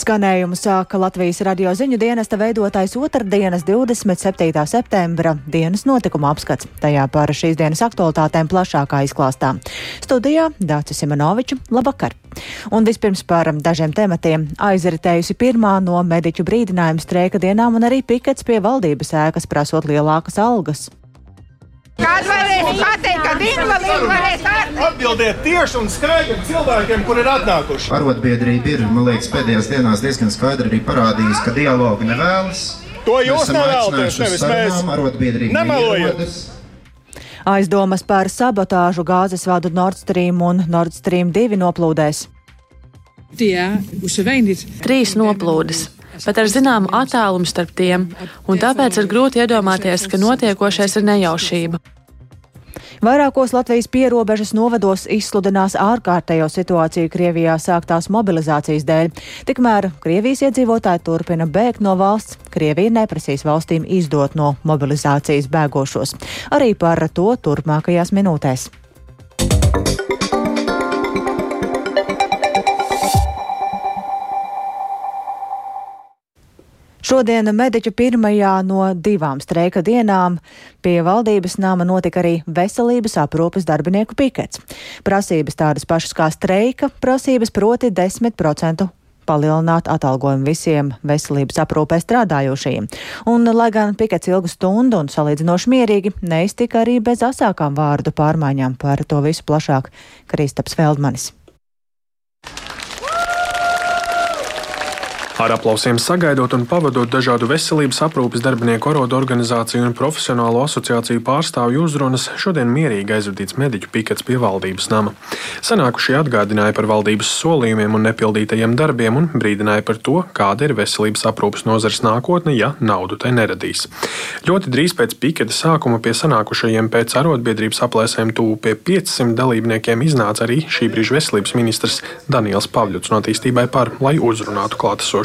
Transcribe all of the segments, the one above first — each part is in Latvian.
Skanējumu sāka Latvijas radio ziņu dienesta veidotājs otrdienas 27. septembra dienas notikuma apskats. Tajā par šīs dienas aktualitātēm plašākā izklāstā. Studijā Dācis Simonoviča, labvakar! Un vispirms par dažiem tematiem. Aizritējusi pirmā no mediķu brīdinājuma streika dienām un arī pikets pie valdības ēkas prasot lielākas algas. Kad varēs pateikt, kad invalīdi varēs Atbildiet tieši un skaidri cilvēkiem, kur ir atnākuši. Arotbiedrība ir, man liekas, pēdējās dienās diezgan skaidri arī parādījusi, ka dialogu nevēlas. To jūs nevēlaties, nevis mēs. Arotbiedrība Nemelojiet. Aizdomas par sabotāžu gāzes vadu Nord Stream un Nord Stream 2 noplūdēs. Trīs noplūdes, bet ar zināmu attālumu starp tiem, un tāpēc ir grūti iedomāties, ka notiekošais ir nejaušība. Vairākos Latvijas pierobežas novados izsludinās ārkārtējo situāciju Krievijā sāktās mobilizācijas dēļ. Tikmēr Krievijas iedzīvotāji turpina bēgt no valsts. Krievija neprasīs valstīm izdot no mobilizācijas bēgošos. Arī par to turpmākajās minūtēs. Šodien mediķu pirmajā no divām streika dienām pie valdības nama notika arī veselības aprūpes darbinieku pikets. Prasības tādas pašas kā streika prasības, proti 10% palielināt atalgojumu visiem veselības aprūpē strādājošajiem. Un, lai gan pikets ilgu stundu un salīdzinoši mierīgi, neiztika arī bez asākām vārdu pārmaiņām par to visu plašāk Kristaps Feldmanis. Ar aplausiem sagaidot un pavadot dažādu veselības aprūpes darbinieku arodu organizāciju un profesionālo asociāciju pārstāvju uzrunas, šodien mierīgi aizvadīts mediķu pikets pie valdības nama. Sanākušie atgādināja par valdības solījumiem un nepildītajiem darbiem un brīdināja par to, kāda ir veselības aprūpes nozares nākotne, ja naudu tai neradīs. Ļoti drīz pēc piketa sākuma pie sanākušajiem pēc arotbiedrības aplēsēm tuvu pie 500 dalībniekiem iznāca arī šī brīža veselības ministrs Daniels Pavļuts no attīstībai par, lai uzrunātu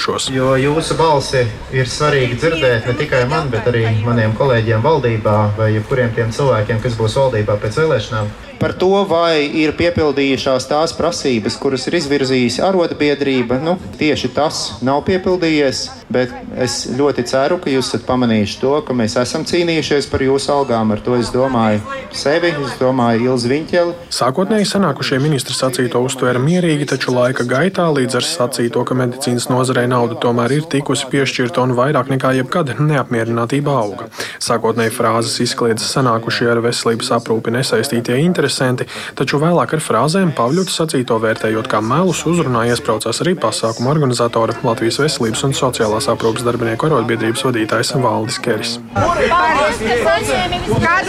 klātesošos. Jo jūsu balsi ir svarīgi dzirdēt ne tikai man, bet arī maniem kolēģiem valdībā vai jebkuriem tiem cilvēkiem, kas būs valdībā pēc vēlēšanām. Par to, vai ir piepildījušās tās prasības, kuras ir izvirzījusi arotbiedrība, nu, tieši tas nav piepildījies. Bet es ļoti ceru, ka jūs esat pamanījuši to, ka mēs esam cīnījušies par jūsu algām. Ar to es domāju sevi, es domāju Ilzi Viņķeli. Sākotnēji sanākušie ministri sacīto uztvēra mierīgi, taču laika gaitā līdz ar sacīto, ka medicīnas nozarei nauda tomēr ir tikusi piešķirta un vairāk nekā jebkad neapmierinātība auga. Sākotnēji frāzes izkliedza sanākušie ar veselības aprūpi nesaistītie interesanti, taču vēlāk ar frāzēm Pavļuts sacīto vērtējot kā melus uzrunā iespraucās arī pasākuma organizatora Latvijas veselības un sociālās aprūpas darbinieku arotbiedrības vadītājs Valdis Keris. Kad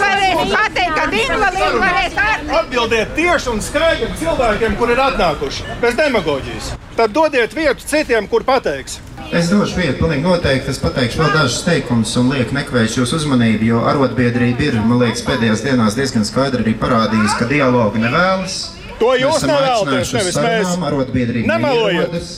varēs pateikt, kad invalīdi varēs Atbildiet tieši un skaidri cilvēkiem, kur ir atnākuši. Bez demagoģijas. Tad dodiet vietu citiem, kur pateiks. Es došu vietu, pilnīgi noteikti. Es pateikšu vēl dažus teikumus un lieku nekavēšu jūsu uzmanību, jo arotbiedrība ir, man liekas, pēdējās dienās diezgan skaidri arī parādījusi, ka dialogu nevēlas. To jūs nevēlaties, nevis mēs. sarunām, Arotbiedrība Nemelojiet. neierodas.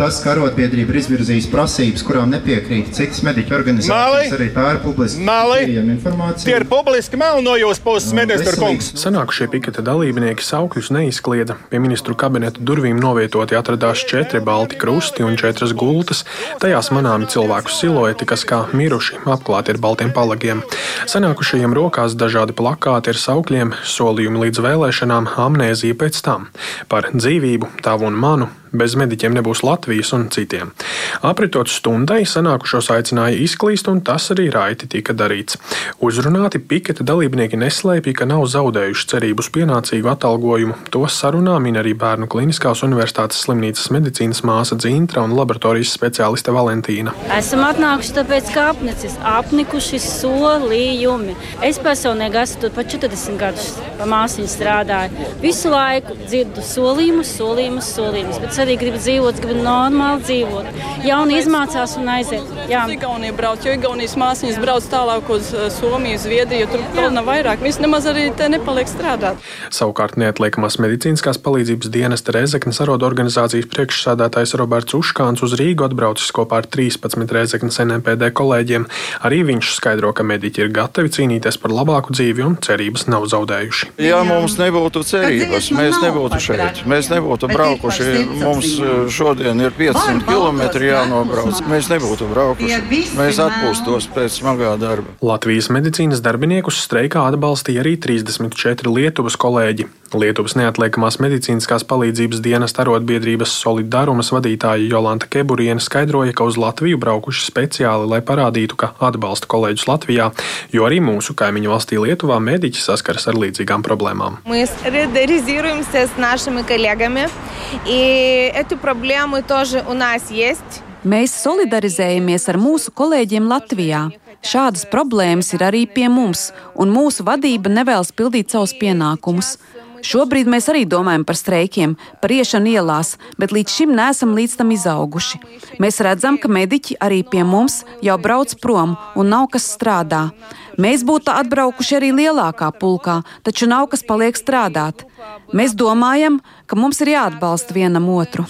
Tas, ka arotbiedrība ir izvirzījusi prasības, kurām nepiekrīt citas mediķu organizācijas, Meli? arī tā ir publiski pieejama informācija. Tie ir publiski meli no jūsu puses, ministra kungs. Sanākušie piketa dalībnieki saukļus neizkliedza. Pie ministru kabineta durvīm novietoti atradās četri balti krusti un četras gultas. Tajās manāmi cilvēku silueti, kas kā miruši apklāti ar baltiem palagiem. Sanākušajiem rokās dažādi plakāti ar saukļiem, solījumi līdz vēlēšanām, amnēzija pēc tam. Par dzīvību, tavu un manu, bez mediķiem nebūs Latvijas un citiem. Apritot stundai, sanākušos aicināja izklīst, un tas arī raiti tika darīts. Uzrunāti piketa dalībnieki neslēpja, ka nav zaudējuši cerību uz pienācīgu atalgojumu. To sarunā min arī Bērnu Kliniskās Universitātes slimnīcas medicīnas māsa Dzintra un laboratorijas speciāliste Valentīna. Esam atnākuši tāpēc, ka apnicis, apnikuši solījumi. Es personīgi esmu tur pa 40 gadus, pa māsiņu strādāju. Visu laiku dzirdu solījumus, solījumus, solījumus. Arī gribu dzīvot, gribu normāli dzīvot. Jauni izmācās un aiziet. Jā. Uz Igauniju brauc, jo Igaunijas māsīņas brauc tālāk uz uh, Somiju, Zviedriju. Tur vēl nav vairāk. Viņas nemaz arī te nepaliek strādāt. Savukārt neatliekamās medicīniskās palīdzības dienesta Rezeknas arodu organizācijas priekšsādātājs Roberts Uškāns uz Rīgu atbraucis kopā ar 13 Rezeknas NMPD kolēģiem. Arī viņš skaidro, ka mediķi ir gatavi cīnīties par labāku dzīvi un cerības nav zaudējuši. Ja mums nebūtu cerības, mēs nebūtu šeit. Mēs nebūtu braukuši. Mums eh, šodien ir 500 km jānobrauc. Mēs nebūtu braukuši. Mēs atpūstos pēc smagā darba. Latvijas medicīnas darbiniekus streikā atbalstīja arī 34 Lietuvas kolēģi. Lietuvas neatliekamās medicīniskās palīdzības dienas arotbiedrības solidārumas vadītāja Jolanta Keburiena skaidroja, ka uz Latviju braukuši speciāli, lai parādītu, ka atbalsta kolēģus Latvijā, jo arī mūsu kaimiņu valstī Lietuvā mediķi saskaras ar līdzīgām problēmām. Mēs solidarizējamies ar našiem kolēģiem. И эту проблему тоже у нас есть. Mēs solidarizējamies ar mūsu kolēģiem Latvijā. Šādas problēmas ir arī pie mums, un mūsu vadība nevēlas pildīt savus pienākumus. Šobrīd mēs arī domājam par streikiem, par iešanu ielās, bet līdz šim neesam līdz tam izauguši. Mēs redzam, ka mediķi arī pie mums jau brauc prom un nav kas strādā. Mēs būtu atbraukuši arī lielākā pulkā, taču nav kas paliek strādāt. Mēs domājam, ka mums ir jāatbalsta vienam otru.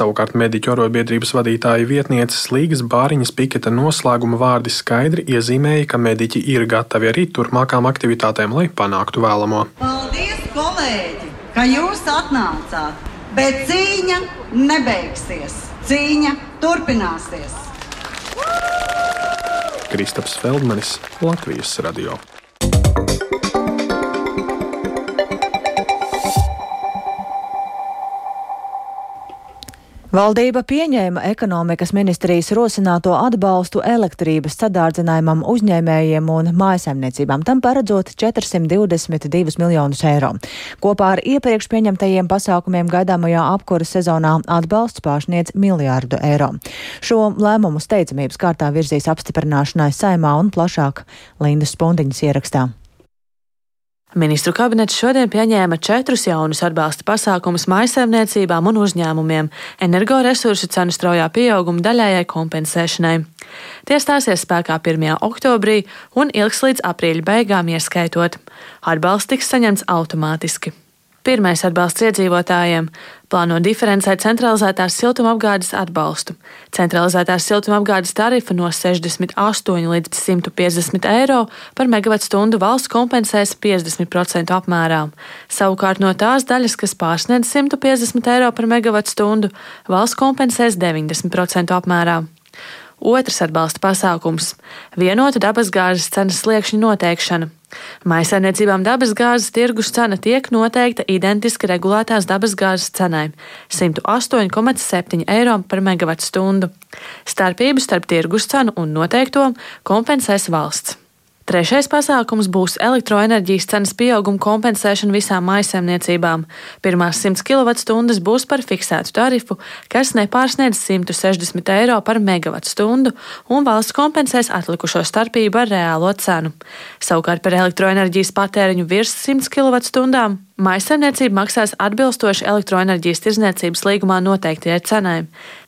Savukārt mediķu arotbiedrības vadītāja vietnieces Līgas Bāriņas Piketa noslēguma vārdi skaidri iezīmēja, ka mediķi ir gatavi arī turpmākām aktivitātēm, lai panāktu vēlamo. Paldies, kolēģi, ka jūs atnācāt! Bet cīņa nebeigsies. Cīņa turpināsies. Kristaps Feldmanis, Latvijas radio. Valdība pieņēma ekonomikas ministrijas rosināto atbalstu elektrības sadārdzinājumam uzņēmējiem un mājasemniecībām, tam paredzot 422 miljonus eiro. Kopā ar iepriekš pieņemtajiem pasākumiem gaidāmajā apkuras sezonā atbalsts pārsniedz miljārdu eiro. Šo lēmumu steidzamības kārtā virzīs apstiprināšanai saimā un plašāk Lindas Spundiņas ierakstā. Ministru kabinets šodien pieņēma četrus jaunus atbalsta pasākumus maisaimniecībām un uzņēmumiem energoresursu cenu straujā pieauguma daļējai kompensēšanai. Tie stāsies spēkā 1. oktobrī un ilgs līdz aprīļa beigām ieskaitot. Atbalsts tiks saņemts automātiski. Pirmais atbalsts iedzīvotājiem plāno diferencēt centralizētās siltumapgādes atbalstu. Centralizētās siltumapgādes tarifa no 68 līdz 150 eiro par megawattstundu valsts kompensēs 50% apmērā. Savukārt no tās daļas, kas pārsniedz 150 eiro par megawattstundu, valsts kompensēs 90% apmērā. Otrs atbalsta pasākums - vienota dabasgāzes cenas sliekšņa noteikšana. Maisaimniecībām dabasgāzes tirgus cena tiek noteikta identiski regulētās dabasgāzes cenai - 108,7 eiro par megawattstundu. Starpību starp tirgus cenu un noteikto kompensēs valsts. Trešais pasākums būs elektroenerģijas cenas pieauguma kompensēšana visām maisaimniecībām. Pirmās 100 kWh būs par fiksētu tarifu, kas nepārsniedz 160 eiro par megawattstundu, un valsts kompensēs atlikušo starpību ar reālo cenu. Savukārt par elektroenerģijas patēriņu virs 100 kWh Maisaimniecība maksās atbilstoši elektroenerģijas tirzniecības līgumā noteiktajai cenai.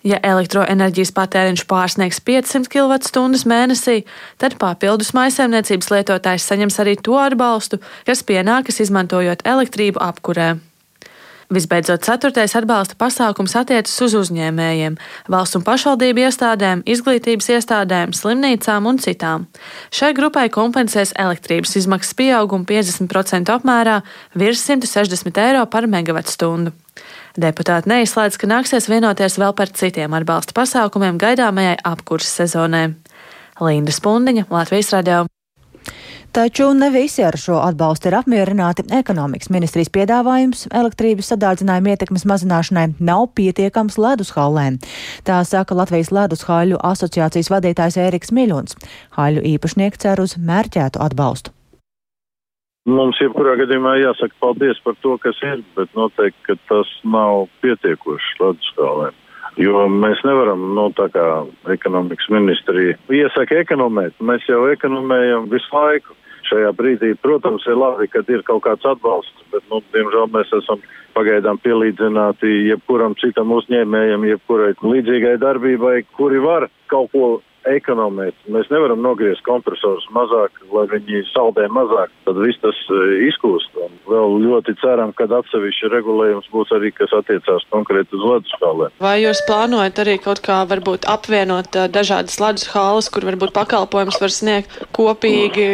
Ja elektroenerģijas patēriņš pārsniegs 500 kWh mēnesī, tad papildus maisaimniecības lietotājs saņems arī to atbalstu, kas pienākas izmantojot elektrību apkurē. Visbeidzot, ceturtais atbalsta pasākums attiecas uz uzņēmējiem, valsts un pašvaldību iestādēm, izglītības iestādēm, slimnīcām un citām. Šai grupai kompensēs elektrības izmaksas pieaugumu 50% apmērā virs 160 eiro par megawattstundu. Deputāti neizslēdz, ka nāksies vienoties vēl par citiem atbalsta pasākumiem gaidāmajai apkurses sezonai. Linda Spundiņa, Latvijas radio. Taču ne visi ar šo atbalstu ir apmierināti. Ekonomikas ministrijas piedāvājums elektrības sadārdzinājuma ietekmes mazināšanai nav pietiekams ledushallēm. Tā saka Latvijas ledushāļu asociācijas vadītājs Ēriks Miļuns. Haļu īpašnieki cer uz mērķētu atbalstu. Mums jebkurā gadījumā jāsaka paldies par to, kas ir, bet noteikti, tas nav pietiekoši leduskālēm. Jo mēs nevaram, nu, tā kā ekonomikas ministrija iesaka ekonomēt, mēs jau ekonomējam visu laiku šajā brīdī. Protams, ir labi, ka ir kaut kāds atbalsts, bet, nu, diemžēl mēs esam pagaidām pielīdzināti jebkuram citam uzņēmējam, jebkurai līdzīgai darbībai, kuri var kaut ko ekonomēt. Mēs nevaram nogriezt kompresorus mazāk, lai viņi saldē mazāk. Tad viss tas e, izkūst. Un vēl ļoti ceram, ka atsevišķi regulējums būs arī, kas attiecās konkrēti uz ledus hālēm. Vai jūs plānojat arī kaut kā varbūt apvienot e, dažādas ledus hāles, kur varbūt pakalpojums var sniegt kopīgi,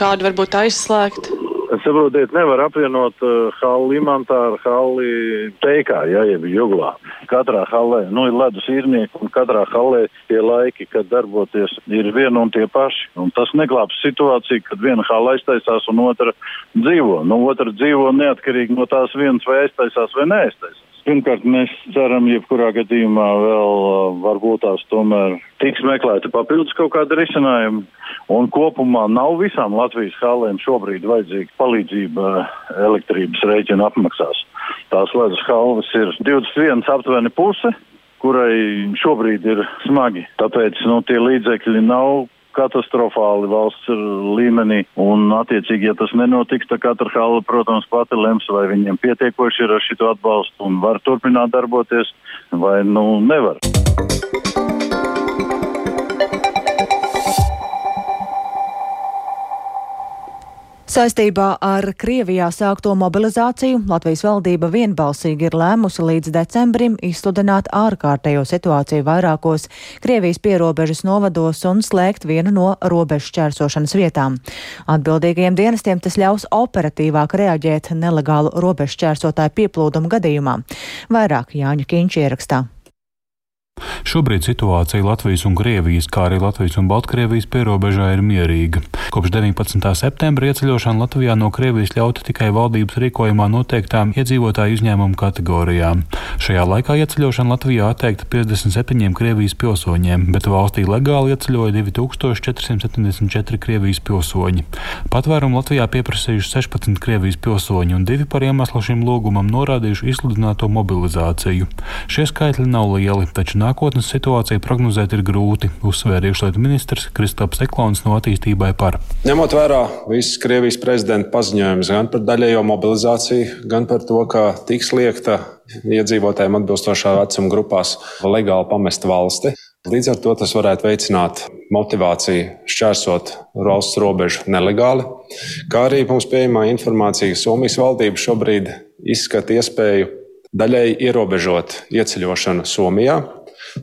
kādu varbūt aizslēgt? Saprotiet, nevar apvienot uh, halli imantā ar halli teikā, ja, jeb juglā. Katrā hallē, nu, ir ledus īrnieki, un katrā hallē tie laiki, kad darboties, ir viena un tie paši. Un tas neglābs situāciju, kad viena halla aiztaisās un otra dzīvo. Nu, otra dzīvo neatkarīgi no tās vienas vai aiztaisās vai neaiztaisās. Pirmkārt, mēs ceram, jebkurā gadījumā vēl varbūt tās tomēr tiks meklēta papildus kaut kāda risinājuma. Un kopumā nav visām Latvijas hālēm šobrīd vajadzīga palīdzība elektrības rēķina apmaksās. Tās ledus halvas ir 21 aptuveni puse, kurai šobrīd ir smagi. Tāpēc nu, tie līdzekļi nav katastrofāli valsts līmenī. Un, attiecīgi, ja tas nenotiks, tad katra hala, protams, pati lems, vai viņiem pietiekoši ir ar šito atbalstu un var turpināt darboties, vai nu nevar. Saistībā ar Krievijā sākto mobilizāciju Latvijas valdība vienbalsīgi ir lēmusi līdz decembrim izsludināt ārkārtējo situāciju vairākos Krievijas pierobežas novados un slēgt vienu no robežu šķērsošanas vietām. Atbildīgajiem dienestiem tas ļaus operatīvāk reaģēt nelegālu robežu šķērsotāju pieplūdumu gadījumā. Vairāk Jāņa Kīņš ierakstā. Šobrīd situācija Latvijas un Krievijas, kā arī Latvijas un Baltkrievijas pierobežā ir mierīga. Kopš 19. septembra ieceļošana Latvijā no Krievijas ļauta tikai valdības rīkojumā noteiktām iedzīvotāju izņēmumu kategorijām. Šajā laikā ieceļošana Latvijā atteikta 57 Krievijas pilsoņiem, bet valstī legāli ieceļoja 2474 Krievijas pilsoņi. Patvērumu Latvijā pieprasījuši 16 Krievijas pilsoņi un divi par iemeslu šim lūgumam norādījuši izsludināto mobilizāciju. Šie skaitļi nav lieli, taču nāk nākotnes situāciju prognozēt ir grūti, uzsvēra iekšlietu ministrs Kristaps Eklons no attīstībai par. Ņemot vērā visas Krievijas prezidenta paziņojumus gan par daļējo mobilizāciju, gan par to, ka tiks liekta iedzīvotājiem atbilstošā vecuma grupās legāli pamest valsti. Līdz ar to tas varētu veicināt motivāciju šķērsot valsts robežu nelegāli, kā arī mums pieejamā informācija Somijas valdība šobrīd izskata iespēju daļai ierobežot ieceļošanu Somijā,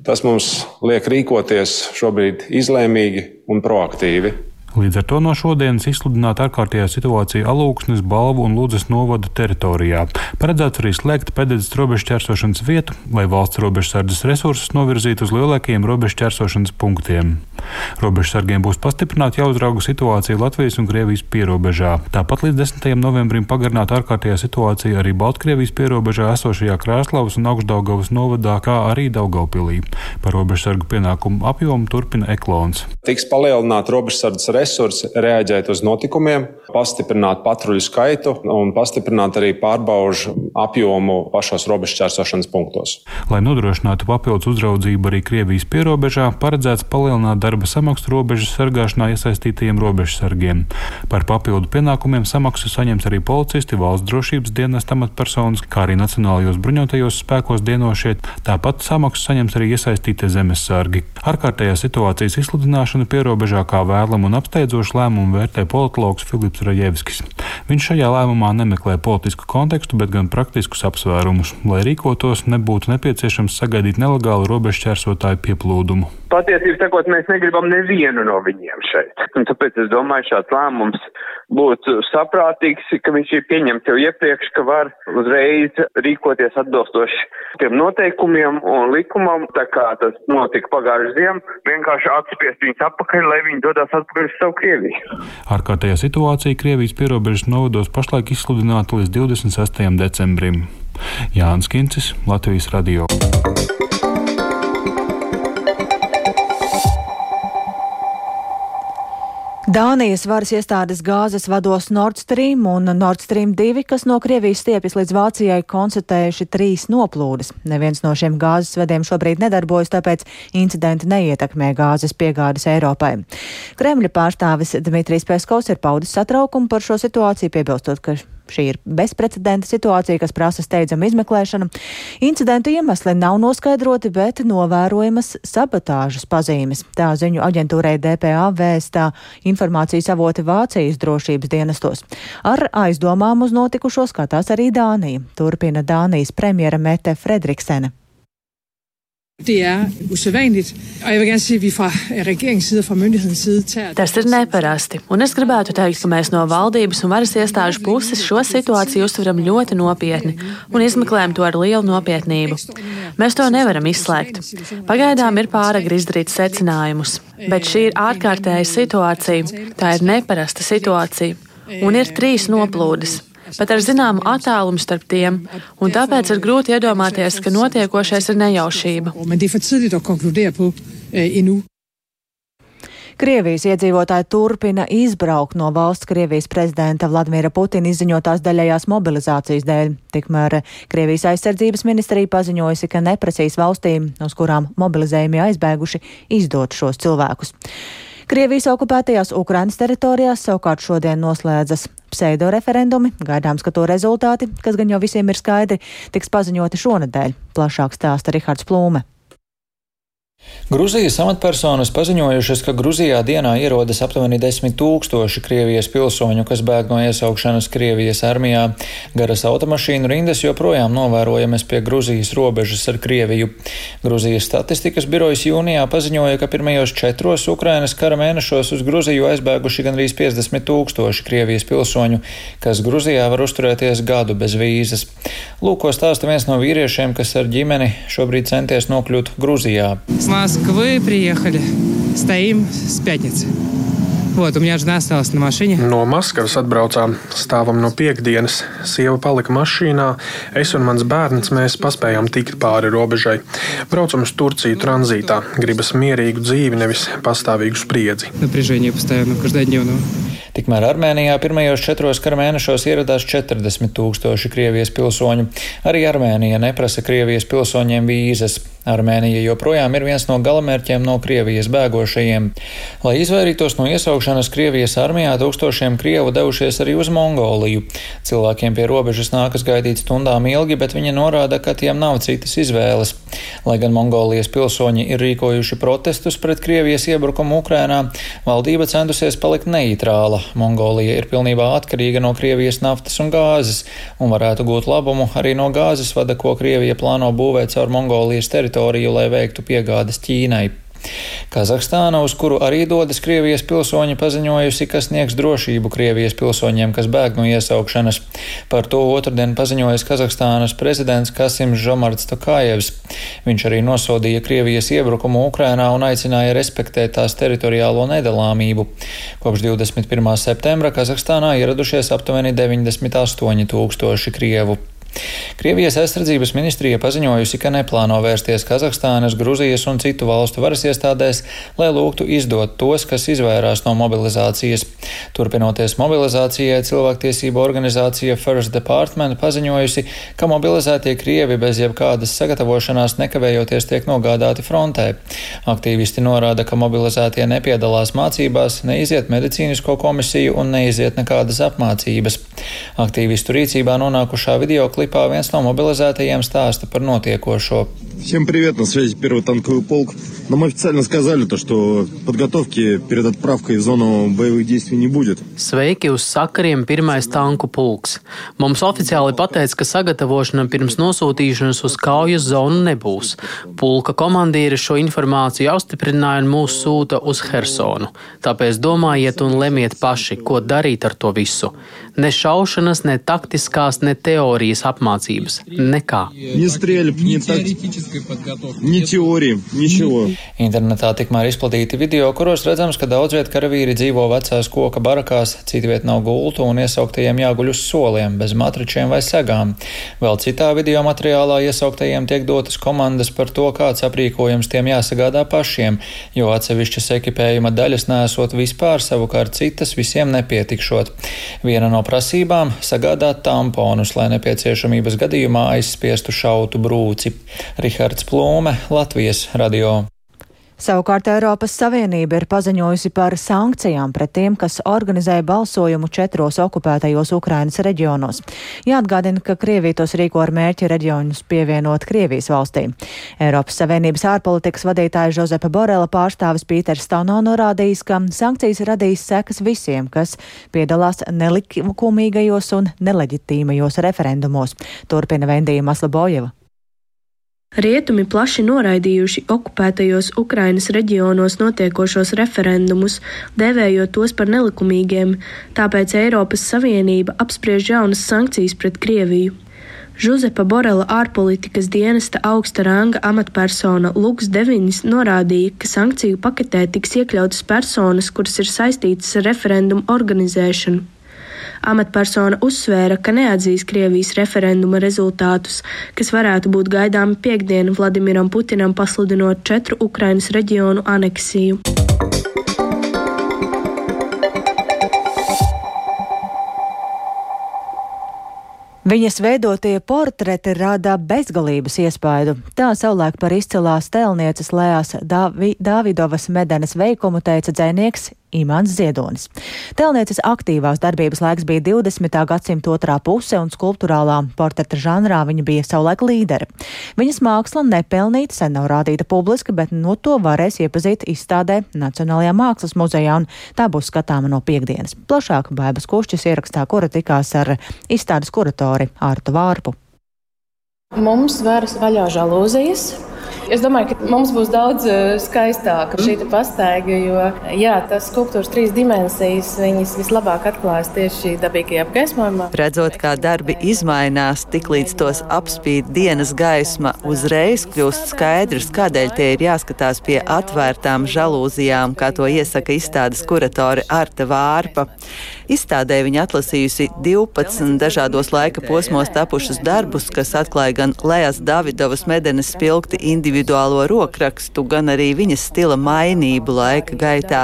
Tas mums liek rīkoties šobrīd izlēmīgi un proaktīvi. Līdz ar to no šodienas izsludināta ārkārtējā situācija Alūksnes, Balvu un Lūdzes novada teritorijā. Paredzēts arī slēgt pēdējais robežšķērsošanas vietu, lai valsts robežsardzes resursus novirzītu uz lielākajiem robežšķērsošanas punktiem. Robežsargiem būs pastiprināta jāuzrauga situācija Latvijas un Krievijas pierobežā. Tāpat līdz 10. novembrim pagarināta ārkārtējā situācija arī Baltkrievijas pierobežā esošajā Krāslavas un Augstdaugavas novadā, kā arī Daugaupilī. Par robežsargu pienākumu apjomu turpina Eklons. Tiks palielināta robežsardzes resursi reaģēt uz notikumiem, pastiprināt patruļu skaitu un pastiprināt arī pārbaužu apjomu pašos robežšķērsošanas punktos. Lai nodrošinātu papildus uzraudzību arī Krievijas pierobežā, paredzēts palielināt darba samaksu robežas sargāšanā iesaistītajiem robežsargiem. Par papildu pienākumiem samaksu saņems arī policisti, valsts drošības dienas amatpersonas, kā arī Nacionālajos bruņotajos spēkos dienošie. Tāpat samaksu saņems arī iesaistītie zemesargi. Ārkārtējā situācijas izsludināšana pierobežā kā vēlam un apstākļiem pārsteidzošu lēmumu vērtē politologs Filips Rajevskis. Viņš šajā lēmumā nemeklē politisku kontekstu, bet gan praktiskus apsvērumus. Lai rīkotos, nebūtu nepieciešams sagaidīt nelegālu robežšķērsotāju pieplūdumu. Patiesībā sakot, mēs negribam nevienu no viņiem šeit. Un tāpēc es domāju, šāds lēmums būtu saprātīgs, ka viņš ir pieņemts jau iepriekš, ka var uzreiz rīkoties atbilstoši tiem noteikumiem un likumam, tā kā tas notika pagājušajā ziemā, vienkārši atspiest viņus atpakaļ, lai viņi dodas atpakaļ uz savu Krieviju. Ārkārtējā situācija Krievijas pierobežas novados pašlaik izsludināta līdz 26. decembrim. Jānis Kincis, Latvijas radio. Dānijas varas iestādes gāzes vados Nord Stream un Nord Stream 2, kas no Krievijas stiepjas līdz Vācijai, konstatējuši trīs noplūdes. Neviens no šiem gāzes vediem šobrīd nedarbojas, tāpēc incidenti neietekmē gāzes piegādes Eiropai. Kremļa pārstāvis Dmitrijs Peskovs ir paudis satraukumu par šo situāciju, piebilstot, ka Šī ir bezprecedenta situācija, kas prasa steidzamu izmeklēšanu. Incidentu iemesli nav noskaidroti, bet novērojamas sabotāžas pazīmes. Tā ziņu aģentūrai DPA vēstā informācijas avoti Vācijas drošības dienestos. Ar aizdomām uz notikušo skatās arī Dānija. Turpina Dānijas premjera Mete Fredriksene. Det er usædvanligt, og jeg vil gerne sige, at vi fra regeringens side og fra myndighedens side tager Tas ir neparasti, un es gribētu teikt, ka mēs no valdības un varas iestāžu puses šo situāciju uztveram ļoti nopietni un izmeklējam to ar lielu nopietnību. Mēs to nevaram izslēgt. Pagaidām ir pāragri izdarīt secinājumus, bet šī ir ārkārtēja situācija, tā ir neparasta situācija, un ir trīs noplūdes bet ar zināmu attālumu starp tiem, un tāpēc ir grūti iedomāties, ka notiekošais ir nejaušība. Krievijas iedzīvotāji turpina izbraukt no valsts Krievijas prezidenta Vladimira Putina izziņotās daļējās mobilizācijas dēļ. Tikmēr Krievijas aizsardzības ministrija paziņojusi, ka neprasīs valstīm, uz kurām mobilizējumi aizbēguši, izdot šos cilvēkus. Krievijas okupētajās Ukrainas teritorijās savukārt šodien noslēdzas pseido referendumi. Gaidāms, ka to rezultāti, kas gan jau visiem ir skaidri, tiks paziņoti šonadēļ. Plašāk stāsta Rihards Plūme. Gruzijas amatpersonas paziņojušas, ka Gruzijā dienā ierodas aptuveni desmit tūkstoši Krievijas pilsoņu, kas bēg no iesaukšanas Krievijas armijā. Garas automašīnu rindas joprojām novērojamas pie Gruzijas robežas ar Krieviju. Gruzijas statistikas birojas jūnijā paziņoja, ka pirmajos četros Ukrainas kara mēnešos uz Gruziju aizbēguši gandrīz 50 tūkstoši Krievijas pilsoņu, kas Gruzijā var uzturēties gadu bez vīzas. Lūko stāsta viens no vīriešiem, kas ar ģimeni šobrīd centies nokļūt Gruzijā. Москвы приехали. Стоим с пятницы. Вот, у меня жена осталась на машине. No Maskavas atbraucām, stāvam no piekdienas. Sieva palika mašīnā, es un mans bērns mēs paspējām tikt pāri robežai. Braucam uz Turciju tranzītā. Gribas mierīgu dzīvi, nevis pastāvīgu spriedzi. Напряжение постоянно, каждодневно. Tikmēr Armēnijā pirmajos četros kara mēnešos ieradās 40 tūkstoši Krievijas pilsoņu. Arī Armēnija neprasa Krievijas pilsoņiem vīzas. Armēnija joprojām ir viens no galamērķiem no Krievijas bēgošajiem. Lai izvairītos no iesaukšanas Krievijas armijā, tūkstošiem Krievu devušies arī uz Mongoliju. Cilvēkiem pie robežas nākas gaidīt stundām ilgi, bet viņi norāda, ka tiem nav citas izvēles. Lai gan Mongolijas pilsoņi ir rīkojuši protestus pret Krievijas iebrukumu Ukrainā, valdība centusies palikt neitrāla. Mongolija ir pilnībā atkarīga no Krievijas naftas un gāzes un varētu gūt labumu arī no gāzes vada, ko Krievija plāno būvēt caur Mongolijas teritoriju, lai veiktu piegādes Ķīnai. Kazahstāna, uz kuru arī dodas Krievijas pilsoņi, paziņojusi, ka sniegs drošību Krievijas pilsoņiem, kas bēg no iesaukšanas. Par to otrdien paziņojas Kazahstānas prezidents Kasims Žomarts Tokājevs. Viņš arī nosodīja Krievijas iebrukumu Ukrainā un aicināja respektēt tās teritoriālo nedalāmību. Kopš 21. septembra Kazahstānā ieradušies aptuveni 98 tūkstoši Krievu. Krievijas aizsardzības ministrija paziņojusi, ka neplāno vērsties Kazahstānas, Gruzijas un citu valstu varas iestādēs, lai lūgtu izdot tos, kas izvairās no mobilizācijas. Turpinoties mobilizācijai, cilvēktiesība organizācija First Department paziņojusi, ka mobilizētie Krievi bez jebkādas sagatavošanās nekavējoties tiek nogādāti frontē. Aktīvisti norāda, ka mobilizētie nepiedalās mācībās, neiziet medicīnisko komisiju un neiziet nekādas apmācības. Aktīvistu rīcībā nonākušā video klipā viens no mobilizētajiem stāsta par notiekošo. Всем привет, на связи первый танковый полк. Нам официально сказали, то, что подготовки перед отправкой в зону боевых действий не будет. Sveiki uz sakariem pirmais tanku pulks. Mums oficiāli pateica, ka sagatavošana pirms nosūtīšanas uz kaujas zonu nebūs. Pulka komandīri šo informāciju apstiprināja un mūs sūta uz Hersonu. Tāpēc domājiet un lemiet paši, ko darīt ar to visu. Ne šaušanas, ne taktiskās, ne teorijas apmācības. Nekā. Internetā tikmēr izplatīti video, kuros redzams, ka daudz vietu karavīri dzīvo vecās koka barakās, citviet nav gultu un iesauktajiem jāguļ uz soliem, bez matričiem vai segām. Vēl citā video materiālā iesauktajiem tiek dotas komandas par to, kāds aprīkojums tiem jāsagādā pašiem, jo atsevišķas ekipējuma daļas nesot vispār, savukārt citas visiem nepietikšot. Viena no prasībām - sagādāt tamponus, lai nepieciešams nepieciešamības gadījumā aizspiestu šautu brūci. Rihards Plūme, Latvijas radio. Savukārt Eiropas Savienība ir paziņojusi par sankcijām pret tiem, kas organizēja balsojumu četros okupētajos Ukrainas reģionos. Jāatgādina, ka Krievija tos rīko ar mērķi reģionus pievienot Krievijas valstī. Eiropas Savienības ārpolitikas vadītāja Žozepa Borela pārstāvis Pīters Stauno norādījis, ka sankcijas radīs sekas visiem, kas piedalās nelikumīgajos un neleģitīmajos referendumos. Turpina Vendija Maslabojeva. Rietumi plaši noraidījuši okupētajos Ukrainas reģionos notiekošos referendumus, devējot tos par nelikumīgiem, tāpēc Eiropas Savienība apspriež jaunas sankcijas pret Krieviju. Žuzepa Borela ārpolitikas dienesta augsta ranga amatpersona Luks Devinis norādīja, ka sankciju paketē tiks iekļautas personas, kuras ir saistītas ar referendumu organizēšanu. Amatpersona uzsvēra, ka neatzīs Krievijas referenduma rezultātus, kas varētu būt gaidāmi piekdienu Vladimiram Putinam pasludinot četru Ukrainas reģionu aneksiju. Viņas veidotie portreti rada bezgalības iespaidu. Tā savulaik par izcilās tēlnieces Lējas Dāvidovas medenes veikumu teica dzēnieks Imants Ziedonis. Telnieces aktīvās darbības laiks bija 20. gadsimta otrā puse, un skulptūrālā portreta žanrā viņa bija savulaik līdere. Viņas māksla nepelnīta, sen nav rādīta publiski, bet no to varēs iepazīt izstādē Nacionālajā mākslas muzejā, un tā būs skatāma no piekdienas. Plašāk Bēbas Kušķis ierakstā, kura tikās ar izstādes kuratori Ārtu Vārpu. Mums varas vaļā žalūzijas, Es domāju, ka mums būs daudz eh, skaistāka šī pastaiga, jo jā, tas skulptūras trīs dimensijas viņas vislabāk atklājas tieši dabīgajā apgaismojumā. Redzot, kā darbi izmainās, tiklīdz tos apspīd dienas gaisma, uzreiz kļūst skaidrs, kādēļ tie ir jāskatās pie atvērtām žalūzijām, kā to iesaka izstādes kuratore Arta Vārpa. Izstādē viņa atlasījusi 12 dažādos laika posmos tapušus darbus, kas atklāja gan Lējas Davidovas medenes spilgti individuālo rokrakstu, gan arī viņas stila mainību laika gaitā.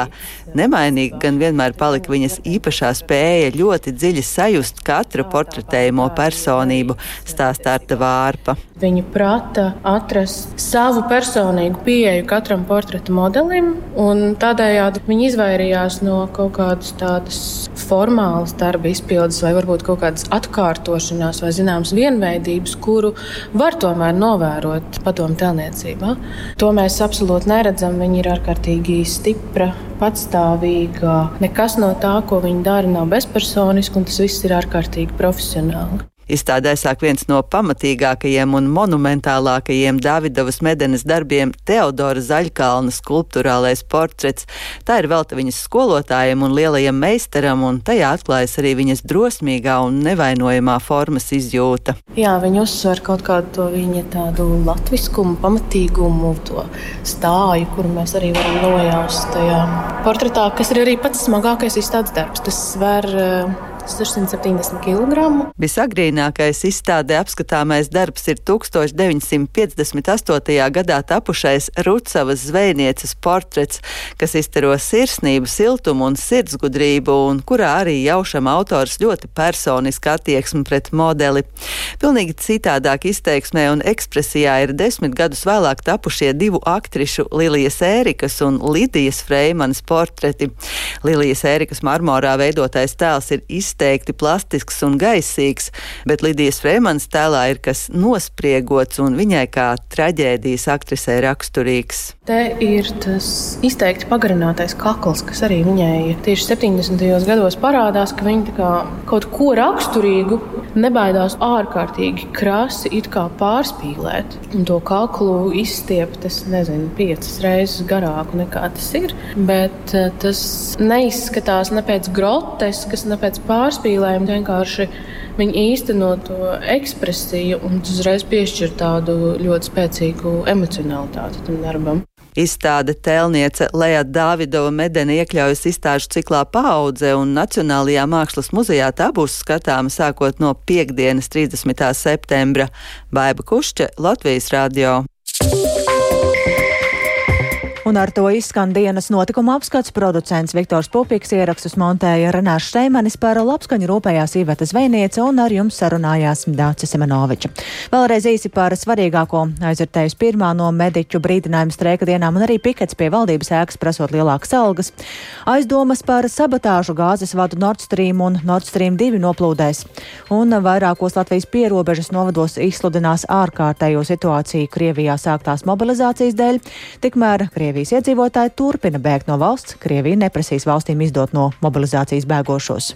Nemainīga gan vienmēr palika viņas īpašā spēja ļoti dziļi sajust katru portretējumu personību, stāstā Arta Vārpa. Viņa prata atrast savu personīgu pieeju katram portreta modelim, un tādējādi viņa izvairījās no kaut kādas tādas formālas darba izpildes, vai varbūt kaut kādas atkārtošanās, vai zināmas vienveidības, kuru var tomēr novērot padomu tēlniecībā. To mēs absolūti neredzam. Viņa ir ārkārtīgi stipra, patstāvīga. Nekas no tā, ko viņa dara, nav bezpersoniski, un tas viss ir ārkārtīgi profesionāli. Izstādē sāk viens no pamatīgākajiem un monumentālākajiem Davidovas medenes darbiem - Teodora Zaļkalna skulptūrālais portrets. Tā ir velta viņas skolotājiem un lielajam meistaram, un tajā atklājas arī viņas drosmīgā un nevainojamā formas izjūta. Jā, viņa uzsver kaut kādu to viņa tādu latviskumu, pamatīgumu, to stāju, kuru mēs arī varam nojaust tajā portretā, kas ir arī pats smagākais izstādes darbs. Tas sver 670 kg. Visagrīnākais izstādē apskatāmais darbs ir 1958. gadā tapušais Rucavas zvejnieces portrets, kas iztaro sirsnību, siltumu un sirdsgudrību, un kurā arī jaušam autors ļoti personiski attieksmi pret modeli. Pilnīgi citādāk izteiksmē un ekspresijā ir desmit gadus vēlāk tapušie divu aktrišu Lilijas Ērikas un Lidijas Freimanas portreti. Lilijas Ērikas marmorā veidotais tēls ir izteikts izteikti plastisks un gaisīgs, bet Lidijas Freemans tēlā ir kas nospriegots un viņai kā traģēdijas aktrisē raksturīgs. Te ir tas izteikti pagarinātais kakls, kas arī viņai tieši 70. gados parādās, ka viņa kaut ko raksturīgu nebaidās ārkārtīgi krasi pārspīlēt. Un to kaklu izstiept, es nezinu, piecas reizes garāku nekā tas ir. Bet eh, tas neizskatās ne pēc groteskas, ne pēc pārspīlējumu, vienkārši viņi īsteno to ekspresiju un uzreiz piešķir tādu ļoti spēcīgu emocionalitāti tam darbam. Izstāde tēlniece Leja Dāvidova Medena iekļaujas izstāžu ciklā paudze un Nacionālajā mākslas muzejā tā būs skatāma sākot no piekdienas 30. septembra. Baiba Kušķe, Latvijas radio. Un ar to izskan dienas notikuma apskats. Producents Viktors Pupīks ierakstus montēja Renārs Šteimanis par labskaņu rūpējās Iveta Zvejniece un ar jums sarunājās Dācis Semenoviča. Vēlreiz īsi par svarīgāko aizvērtējus pirmā no mediķu brīdinājumu streika dienām un arī pikets pie valdības ēkas prasot lielākas algas. Aizdomas par sabotāžu gāzes vadu Nord Stream un Nord Stream 2 noplūdēs. Un vairākos Latvijas pierobežas novados izsludinās ārkārtējo situāciju Krievijā sāktās mobilizācijas dēļ. Tikmēr Krievija Krievijas iedzīvotāji turpina bēgt no valsts, Krievija neprasīs valstīm izdot no mobilizācijas bēgošos.